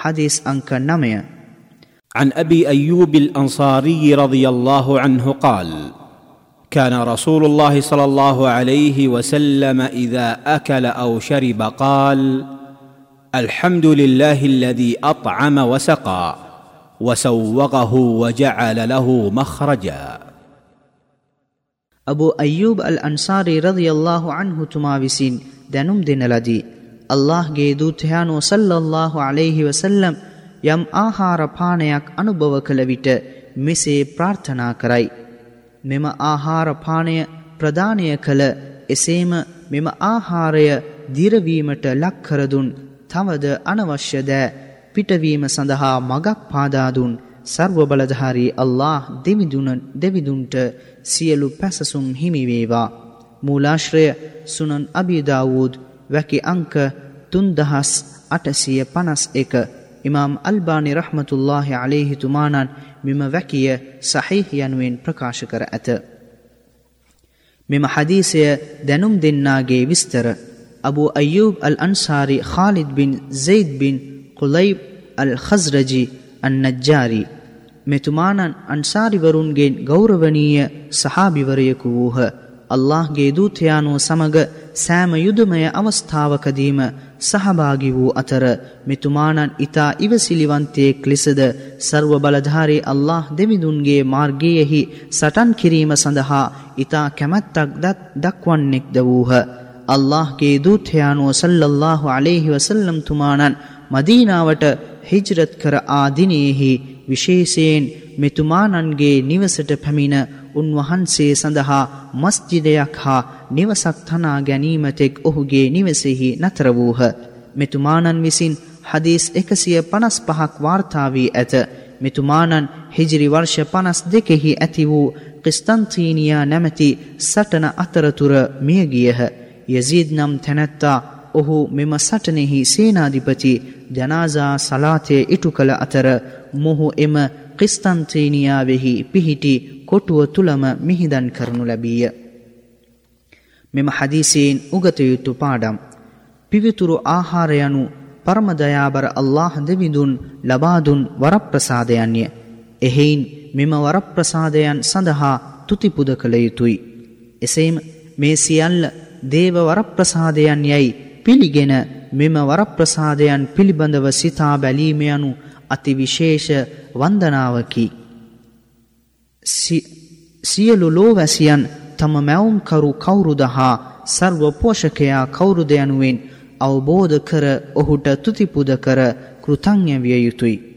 حديث أنك نمي عن أبي أيوب الأنصاري رضي الله عنه قال كان رسول الله صلى الله عليه وسلم إذا أكل أو شرب قال الحمد لله الذي أطعم وسقى وسوغه وجعل له مخرجا. أبو أيوب الأنصاري رضي الله عنه تماوسين دنم دين لدي අල්لهගේ දූතයානුව සල්ලල්له අලෙහි වසල්ලම් යම් ආහාරපානයක් අනුභව කළ විට මෙසේ ප්‍රාර්ථනා කරයි. මෙම ආහාරපානය ප්‍රධානය කළ එසේම මෙම ආහාරය දිරවීමට ලක්කරදුන් තවද අනවශ්‍ය දෑ පිටවීම සඳහා මගක් පාදාදුන් සර්වබලධාරී අල්له දෙවිදුන්ට සියලු පැසසුම් හිමිවේවා. මූලාශ්‍රය සුනන් අභිදාවූද් වැකි අංක තුන්දහස් අටසිය පනස් එක ඉමාම් අල්බානි රහමතුල්له අලෙහිතුමානන් මෙම වැකිය සහිහ යනුවෙන් ප්‍රකාශ කර ඇත. මෙම හදීසය දැනුම් දෙන්නාගේ විස්තර අබු අයුබ් අල් අන්සාරි خාලිද බින් සෙයිද බින් කුලයිබ් අල් හස්රජි අන්නජ්ජාරී මෙතුමානන් අන්සාරිවරුන්ගෙන් ගෞරවනීය සහාභිවරයකු වූහ. අල්لهගේ දූතයානුව සමග සෑම යුදමය අවස්ථාවකදීම සහභාගි වූ අතර මෙතුමාණන් ඊතා ඉවසිලිවන්තයෙක් ලෙසද ਸਰව බලධාරී අල්ලාහ් දෙවිඳුන්ගේ මාර්ගයේහි සටන් කිරීම සඳහා ඊතා කැමැත්තක් දක්වන්නෙක්ද වූහ. අල්ලාහ්ගේ දූතයාණෝ සල්ලල්ලාහු අලයිහි වසල්ලම් තුමාණන් මදීනාවට හිජ්රත් කර ආ දිනෙහි විශේෂයෙන් මෙතුමාණන්ගේ නිවසට පැමිණ උන්වහන්සේ සඳහා මස්ජිදයක් හා නිවසක් තනා ගැනීමතෙක් ඔහුගේ නිවසෙහි නතර වූහ. මෙතුමානන් විසින් හදීස් එකසිය පනස් පහක් වාර්තාවී ඇත. මෙතුමානන් හිජිරි වර්ෂ පනස් දෙකෙහි ඇති වූ ක්‍රිස්තන්තීනියා නැමැති සටන අතරතුර මියගියහ. යසීද් නම් තැනැත්තා ඔහු මෙම සටනෙහි සේනාධිපති ජනාසා සලාතය ඉටු කළ අතර මොහු එම ක්‍රිස්තන්තීනියාවෙහි පිහිටි කොටුව තුළම මිහිදන් කරනු ලැබීය. මෙම හදීසයෙන් උගතයුතු පාඩම්. පිවිතුරු ආහාරයනු පරමදයාබර අල්له දෙවිදුන් ලබාදුන් වරප්‍රසාදයන්ය. එහෙයින් මෙම වරප්‍රසාදයන් සඳහා තුතිපුද කළ යුතුයි. එසේම මේ සියල්ල දේව වරප්‍රසාදයන් යැයි පිළිගෙන මෙම වරප්‍රසාදයන් පිළිබඳව සිතා බැලීම යනු අතිවිශේෂ වන්දනාවකි. සියලු ලෝවැසියන් තම මැවුම්කරු කවුරුද හා සර්ව පෝෂකයා කවුරුද යනුවෙන් අවබෝධ කර ඔහුට තුතිපුද කර කෘතං්‍ය විය යුතුයි.